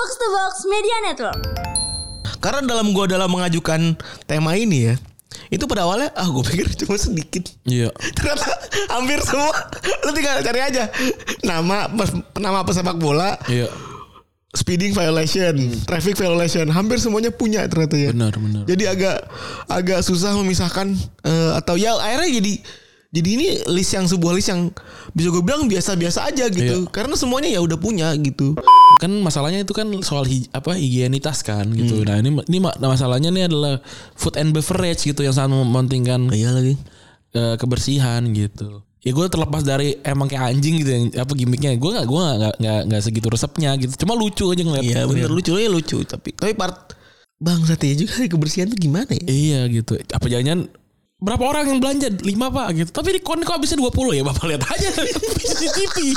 Box to Box Media Network. Karena dalam gua dalam mengajukan tema ini ya, itu pada awalnya ah gue pikir cuma sedikit. Iya. Ternyata hampir semua. Lu tinggal cari aja nama pes- nama pesepak bola, Iya. speeding violation, traffic violation, hampir semuanya punya ternyata ya. Benar, benar. Jadi agak agak susah memisahkan eh, atau ya akhirnya jadi jadi ini list yang sebuah list yang bisa gue bilang biasa-biasa aja gitu. Iya. Karena semuanya ya udah punya gitu. Kan masalahnya itu kan soal hi- apa higienitas kan gitu. Nah, ini ini ma- masalahnya nih adalah food and beverage gitu yang sangat mementingkan Iya lagi. eh, kebersihan gitu. Ya gue terlepas dari emang kayak anjing gitu yang apa gimmicknya. Gue nggak gue nggak nggak nggak segitu resepnya gitu. Cuma lucu aja ngeliat. Iya bener ngeliat. lucu ya lucu tapi tapi part bang ya juga kebersihan tuh gimana ya? Iya gitu. Apa jangan berapa orang yang belanja? Lima pak gitu. Tapi di kon kok habisnya 20 ya bapak lihat aja CCTV.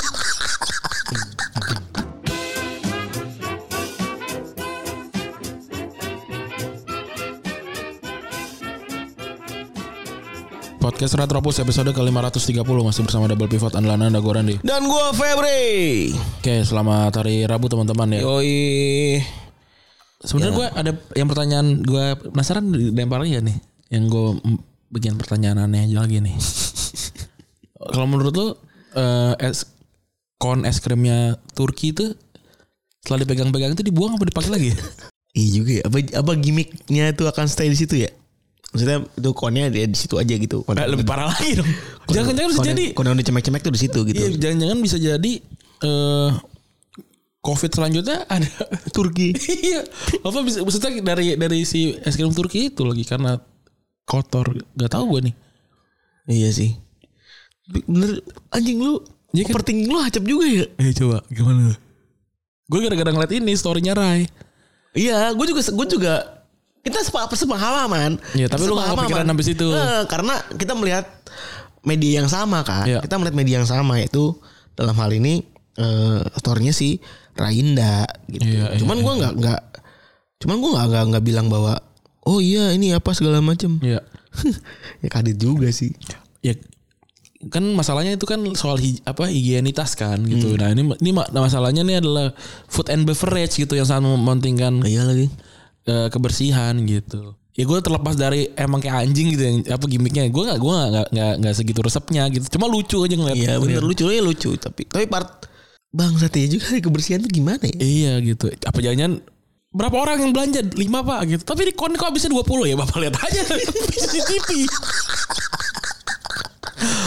Podcast Retropus episode ke-530 masih bersama Double Pivot Andalan Anda gue Randi. Dan gue Febri. Oke, selamat hari Rabu teman-teman ya. Yoi. Sebenarnya gue ada yang pertanyaan gue penasaran dilempar ya nih. Yang gue bikin pertanyaan aneh aja lagi nih. Kalau menurut lo eh, es kon es krimnya Turki itu setelah dipegang-pegang itu dibuang apa dipakai lagi? Iya juga ya. Apa apa gimmicknya itu akan stay di situ ya? Maksudnya itu konnya dia di situ aja gitu. Kon, Eh, lebih parah lagi dong. Jangan-jangan bisa jadi kon yang dicemek-cemek tuh di situ gitu. Iya, jangan-jangan bisa jadi eh Covid selanjutnya ada Turki. iya. Apa bisa maksudnya dari dari si es krim Turki itu lagi karena kotor. Gak tahu gue nih. iya sih. Bener anjing lu. Iya kan? Overthinking lu hacap juga ya? Eh coba gimana? Gue gara-gara ngeliat ini storynya Rai. Iya, gue juga gue juga kita sepa, sepengalaman. Iya, tapi lu nggak Sepengalaman. kepikiran sampai situ. Eh, karena kita melihat media yang sama kan. Iya. Kita melihat media yang sama yaitu dalam hal ini eh storynya si Rainda gitu. Iya, cuman gue nggak nggak cuman gue nggak nggak bilang bahwa oh iya ini apa segala macem. Iya. ya kaget juga sih. Ya kan masalahnya itu kan soal apa higienitas kan gitu. Nah, ini ini ma- masalahnya nih adalah food and beverage gitu yang sangat mementingkan Iya lagi. eh, kebersihan gitu. Ya gue terlepas dari emang kayak anjing gitu yang apa gimmicknya. Gue nggak gue nggak nggak nggak segitu resepnya gitu. Cuma lucu aja ngeliat. Iya bener ngeliat. lucu ya lucu tapi tapi part bang ya juga kebersihan tuh gimana ya? Iya gitu. Apa jangan berapa orang yang belanja? Lima pak gitu. Tapi di kon kok habisnya 20 ya bapak lihat aja CCTV.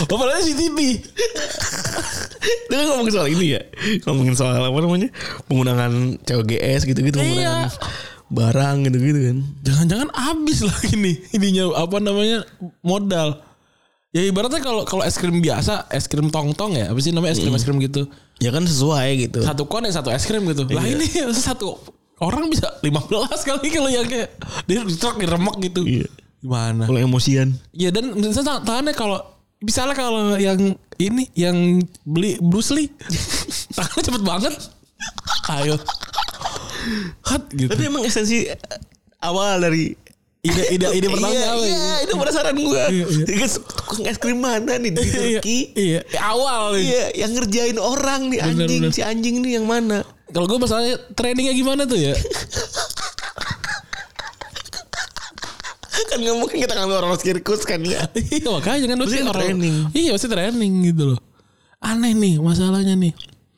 bapak lihat CCTV. Kan ngomongin soal ini ya Ngomongin soal apa namanya Penggunaan COGS gitu-gitu Iya. Penggunaan barang gitu-gitu kan Jangan-jangan habis lagi nih ininya apa namanya modal. Ya ibaratnya kalau kalau es krim biasa, es krim tong-tong ya, apa sih namanya es krim es krim gitu. Ya kan sesuai gitu Satu kon ya satu es krim gitu. Lah Iya. ini satu orang bisa 15 kali kalau yang kayak dia di truk diremek gitu. Iya. Gimana? Kalau emosian Ya dan misalnya tangannya kalau misalnya kalau yang ini yang beli Bruce Lee tangannya cepet banget. Ayo. Hot gitu. Tapi emang esensi eh, Awal dari ide ide ide pertama iya, apa ya? iya, itu penasaran gue Iya, iya. Kan Tukang es krim mana nih Di Iya, Turki iya. Awal nih. Iya Yang ngerjain orang nih Bener, Anjing bener. Si anjing nih yang mana Kalau gue masalahnya trainingnya gimana tuh ya? Kan gak mungkin kita ngambil orang sirkus kan ya iya makanya kan Pasti training. Iya pasti training gitu loh. Aneh nih masalahnya nih.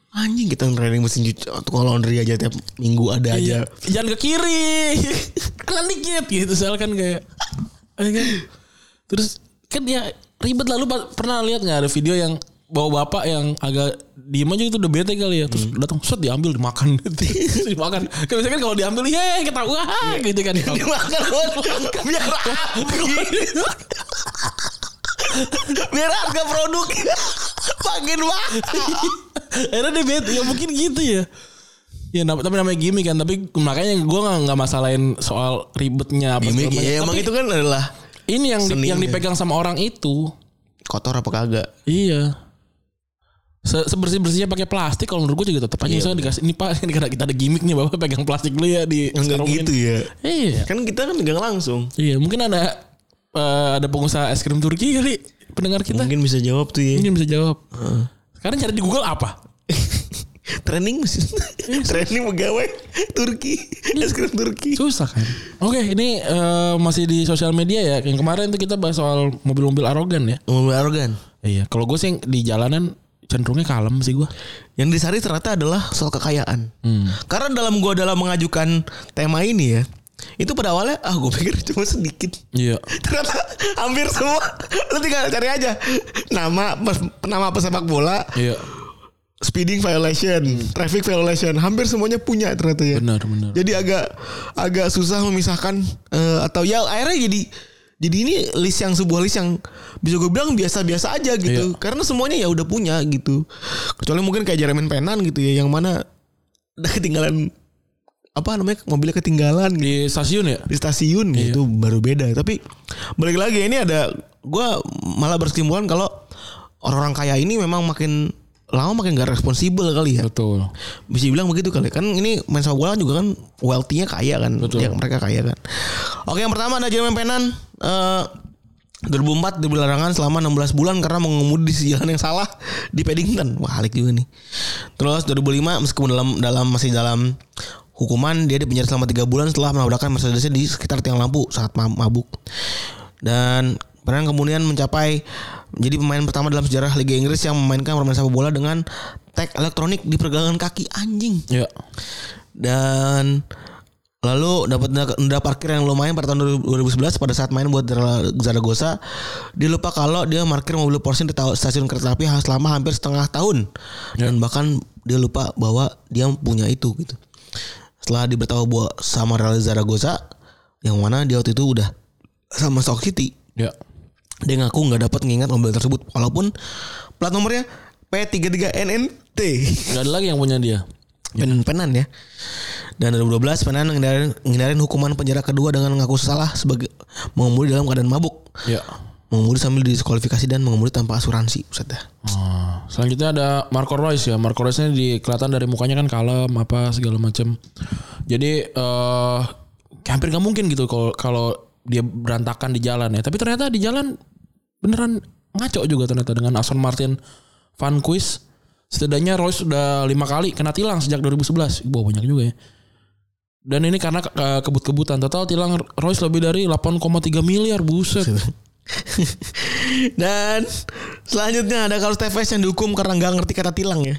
Anjing kita training mesin cuci Tukang laundry aja tiap minggu ada aja Iya. Jangan ke kiri. Kelan dikit gitu soal kan kayak. eh, kan. Terus kan ya ribet lalu pernah lihat nggak ada video yang bawa bapak yang agak diem aja itu udah bete kali ya. Terus datang set diambil dimakan. Dimakan. Kan biasanya kan kalau diambil ya kita wah gitu kan. Dimakan Biar Biar harga produk Makin mahal. Akhirnya dia bete ya mungkin gitu ya. Ya tapi namanya gimmick kan tapi makanya gue nggak nggak masalahin soal ribetnya apa segala ya emang Tapi itu kan adalah ini yang di- yang dipegang sama orang itu. kotor apa kagak. Iya. Se sebersih bersihnya pakai plastik kalau menurut gue juga tetap aja misalnya dikasih ini pak ini karena kita ada gimmick nih bapak pegang plastik dulu ya di Enggak gitu ya. Iya. Kan kita kan pegang langsung. Iya mungkin ada eh, ada pengusaha es krim Turki kali pendengar kita Mungkin bisa jawab tuh ya. mungkin bisa jawab. Sekarang cari di Google apa? Training mesin. Training pegawai Turki. Es krim Turki. Susah kan. Oke, ini eh, masih di sosial media ya. Yang kemarin tuh kita bahas soal mobil-mobil arogan ya. Mobil arogan. Iya, kalau gue sih di jalanan cenderungnya kalem sih gue. Yang disari ternyata adalah soal kekayaan. Hmm. Karena dalam gua dalam mengajukan tema ini ya, itu pada awalnya ah gue pikir cuma sedikit. Iya. Ternyata hampir semua. Lu tinggal cari aja nama nama pesepak bola, Iya. speeding violation, traffic violation, hampir semuanya punya ternyata ya. Benar, benar. Jadi agak agak susah memisahkan eh, atau ya akhirnya jadi jadi ini list yang sebuah list yang bisa gue bilang biasa-biasa aja gitu. Iya. Karena semuanya ya udah punya gitu. Kecuali mungkin kayak Jeremy Penan gitu ya yang mana udah ketinggalan apa namanya mobilnya ketinggalan gitu Di stasiun ya? di stasiun Iya. gitu baru beda. Tapi balik lagi ini ada gua malah berkesimpulan kalau orang-orang kaya ini memang makin lama makin gak responsibel kali ya. Betul. bisa dibilang begitu kali. Kan ini main sepak bola juga kan wealthy-nya kaya kan. Betul. yang mereka kaya kan. Oke yang pertama ada Jermaine Penan eh 2004 diberi larangan selama 16 bulan karena mengemudi di jalan yang salah di Paddington. Wah alik juga nih. Terus 2005 meskipun dalam dalam masih dalam hukuman dia dipenjara selama 3 bulan setelah menabrakkan Mercedes di sekitar tiang lampu saat ma- mabuk. Dan Penan kemudian mencapai menjadi pemain pertama dalam sejarah Liga Inggris yang memainkan permainan sepak bola dengan tag elektronik di pergelangan kaki anjing. Iya. dan lalu dapat denda, parkir yang lumayan pada tahun 2011 pada saat main buat Zaragoza. Dia lupa kalau dia parkir mobil Porsche di ta- stasiun kereta api selama hampir setengah tahun. Dan bahkan dia lupa bahwa dia punya itu gitu. Setelah diberitahu bahwa sama Real Zaragoza yang mana dia waktu itu udah sama Stock City. Iya. Dia ngaku nggak dapat mengingat mobil tersebut walaupun plat nomornya P33NNT Gak ada lagi yang punya dia. Penan Penan ya. Dan 2012 Penan ngindarin, hukuman penjara kedua dengan mengaku salah sebagai mengemudi dalam keadaan mabuk. Iya. Mengemudi sambil didiskualifikasi dan mengemudi tanpa asuransi. Buset dah. Oh, selanjutnya ada Marco Reus ya. Marco Reus ini di kelihatan dari mukanya kan kalem apa segala macam. Jadi eh hampir nggak mungkin gitu kalau kalau dia berantakan di jalan ya. Tapi ternyata di jalan beneran ngaco juga ternyata dengan Aston Martin Van Quiz. Setidaknya Reus sudah lima kali kena tilang sejak 2011. Wah banyak juga ya. Dan ini karena eh, kebut-kebutan total tilang Reus lebih dari 8,3 miliar buset. Dan selanjutnya ada Carlos Tevez yang dihukum karena nggak ngerti kata tilang ya.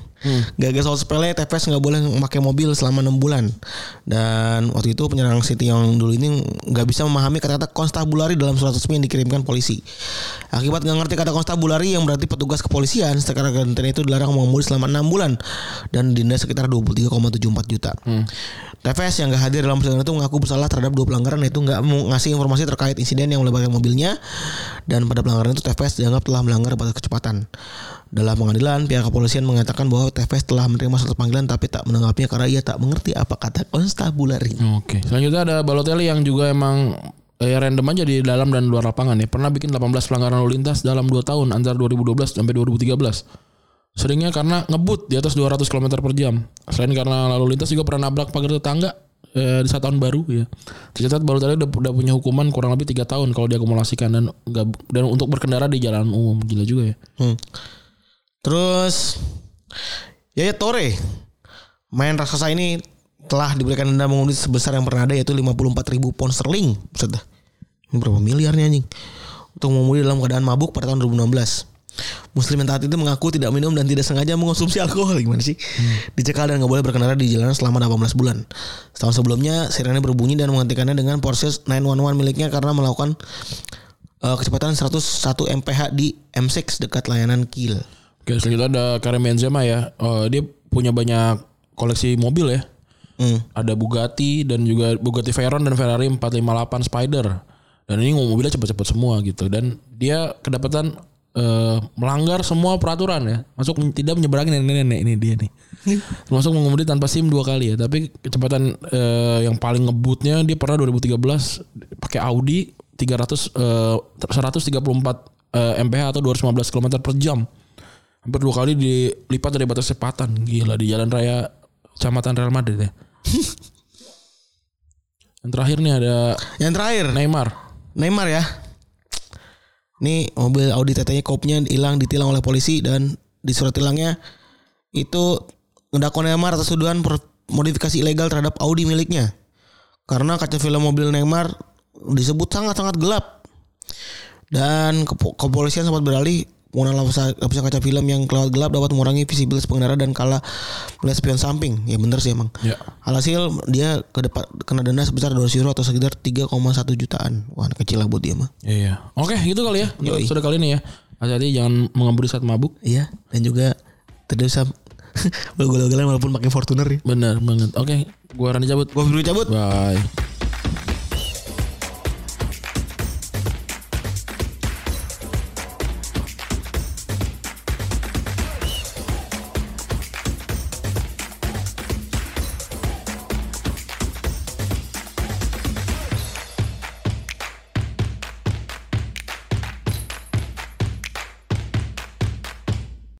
Gagal soal sepele Tevez nggak boleh memakai mobil selama 6 bulan. Dan waktu itu penyerang City yang dulu ini nggak bisa memahami kata-kata konstabulari dalam surat resmi yang dikirimkan polisi. Akibat nggak ngerti kata konstabulari yang berarti petugas kepolisian, sekarang Genten itu dilarang mengemudi selama 6 bulan dan denda sekitar 23,74 juta. Tevez yang gak hadir dalam persidangan itu mengaku bersalah terhadap dua pelanggaran yaitu nggak mau ngasih informasi terkait insiden yang melibatkan mobilnya dan pada pelanggaran itu Tevez dianggap telah melanggar batas kecepatan. Dalam pengadilan, pihak kepolisian mengatakan bahwa Tevez telah menerima surat panggilan tapi tak menanggapinya karena ia tak mengerti apa kata konstabulari. Oke. Selanjutnya ada Balotelli yang juga emang eh, random aja di dalam dan luar lapangan ya. Pernah bikin 18 pelanggaran lalu lintas dalam 2 tahun antara 2012 sampai 2013. Seringnya karena ngebut di atas 200 km per jam. Selain karena lalu lintas juga pernah nabrak pagar tetangga eh, di saat tahun baru ya. Tercatat Balotelli udah, udah punya hukuman kurang lebih tiga tahun kalau diakumulasikan dan nggak dan untuk berkendara di jalan umum gila juga ya. Hmm. Terus Yaya Tore main raksasa ini telah diberikan denda mengemudi sebesar yang pernah ada yaitu 54 ribu pound sterling. Berapa miliar nih anjing? Untuk mengemudi dalam keadaan mabuk pada tahun 2016. Muslim yang taat itu mengaku tidak minum dan tidak sengaja mengonsumsi alkohol gimana sih? Dicekal dan nggak boleh berkendara di jalanan selama 18 bulan. Setahun sebelumnya sirene berbunyi dan menghentikannya dengan Porsche 911 miliknya karena melakukan eh, kecepatan 101 mph di M6 dekat layanan Kiel. Oke, selanjutnya ada Karim Benzema ya. Eh, dia punya banyak koleksi mobil ya. Hmm. Ada Bugatti dan juga Bugatti Veyron dan Ferrari 458 Spider. Dan ini mobilnya cepat-cepat semua gitu. Dan dia kedapatan eh, melanggar semua peraturan ya. Masuk tidak menyeberangi nenek-nenek ini dia nih. Termasuk mengemudi tanpa SIM dua kali ya. Tapi kecepatan eh, yang paling ngebutnya dia pernah 2013 pakai Audi 300 eh, 134 eh, mph atau 215 km per jam. Hampir dua kali dilipat dari batas kecepatan. Gila di jalan raya Kecamatan Real Madrid ya. Yang terakhir nih ada Yang terakhir Neymar. Neymar ya. Ini mobil Audi TT-nya kopnya hilang ditilang oleh polisi dan di surat tilangnya itu ngedakwa Neymar atas tuduhan modifikasi ilegal terhadap Audi miliknya. Karena kaca film mobil Neymar disebut sangat-sangat gelap. Dan kepo- kepolisian sempat beralih penggunaan lapisan, kaca film yang kelewat gelap dapat mengurangi visibilitas pengendara dan kala melihat spion samping. Ya bener sih emang. Ya. Alhasil dia ke depan kena denda sebesar 200 euro atau sekitar 3,1 jutaan. Wah kecil lah buat dia mah. Iya. Oke, gitu kali ya. Yoi. Sudah kali ini ya. Hati-hati jangan mengemudi saat mabuk. Iya. Dan juga tidak usah ugal-ugalan walaupun pakai Fortuner ya. Benar banget. Oke, gua Rani cabut. Gua Fibri cabut. Bye.